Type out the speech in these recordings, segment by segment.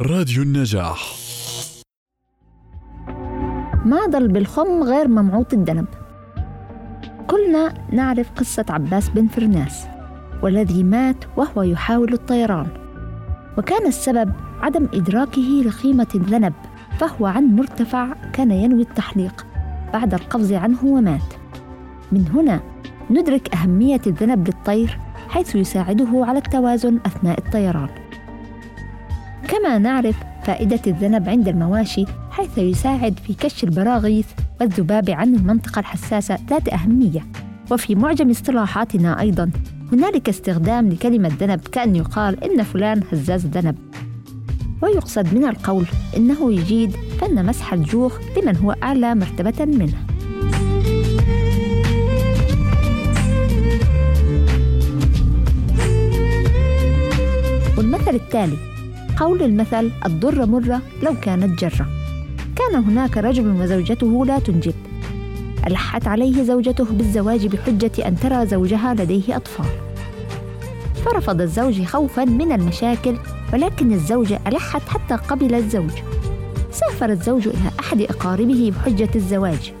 راديو النجاح. ما ضل بالخم غير ممعوط الذنب كلنا نعرف قصة عباس بن فرناس والذي مات وهو يحاول الطيران. وكان السبب عدم إدراكه لقيمة الذنب فهو عن مرتفع كان ينوي التحليق بعد القفز عنه ومات. من هنا ندرك أهمية الذنب للطير حيث يساعده على التوازن أثناء الطيران. كما نعرف فائدة الذنب عند المواشي حيث يساعد في كش البراغيث والذباب عن المنطقة الحساسة ذات أهمية. وفي معجم اصطلاحاتنا أيضا هنالك استخدام لكلمة ذنب كأن يقال إن فلان هزاز ذنب. ويقصد من القول إنه يجيد فن مسح الجوخ لمن هو أعلى مرتبة منه. والمثل التالي قول المثل الضر مرة لو كانت جرة. كان هناك رجل وزوجته لا تنجب. ألحت عليه زوجته بالزواج بحجة أن ترى زوجها لديه أطفال. فرفض الزوج خوفا من المشاكل ولكن الزوجة ألحت حتى قبل الزوج. سافر الزوج إلى أحد أقاربه بحجة الزواج.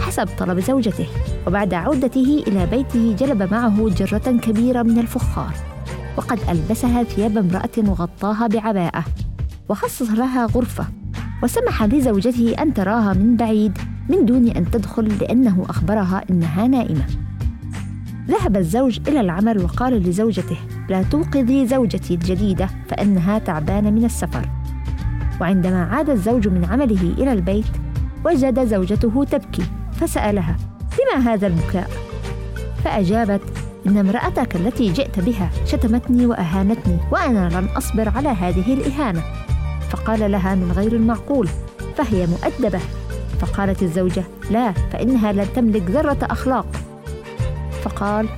حسب طلب زوجته وبعد عودته إلى بيته جلب معه جرة كبيرة من الفخار. وقد ألبسها ثياب امرأة وغطاها بعباءة وخصص لها غرفة وسمح لزوجته أن تراها من بعيد من دون أن تدخل لأنه أخبرها إنها نائمة ذهب الزوج إلى العمل وقال لزوجته لا توقظي زوجتي الجديدة فإنها تعبانة من السفر وعندما عاد الزوج من عمله إلى البيت وجد زوجته تبكي فسألها لما هذا البكاء؟ فأجابت إن امرأتك التي جئت بها شتمتني وأهانتني وأنا لن أصبر على هذه الإهانة. فقال لها من غير المعقول فهي مؤدبة. فقالت الزوجة لا فإنها لن تملك ذرة أخلاق. فقال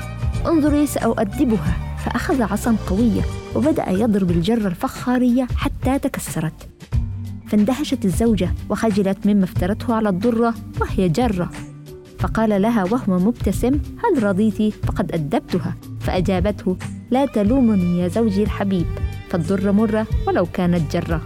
انظري سأؤدبها. فأخذ عصا قوية وبدأ يضرب الجرة الفخارية حتى تكسرت. فاندهشت الزوجة وخجلت مما افترته على الضرة وهي جرة فقال لها وهو مبتسم هل رضيت؟ فقد أدبتها. فأجابته لا تلومني يا زوجي الحبيب. فالضر مرة ولو كانت جرة.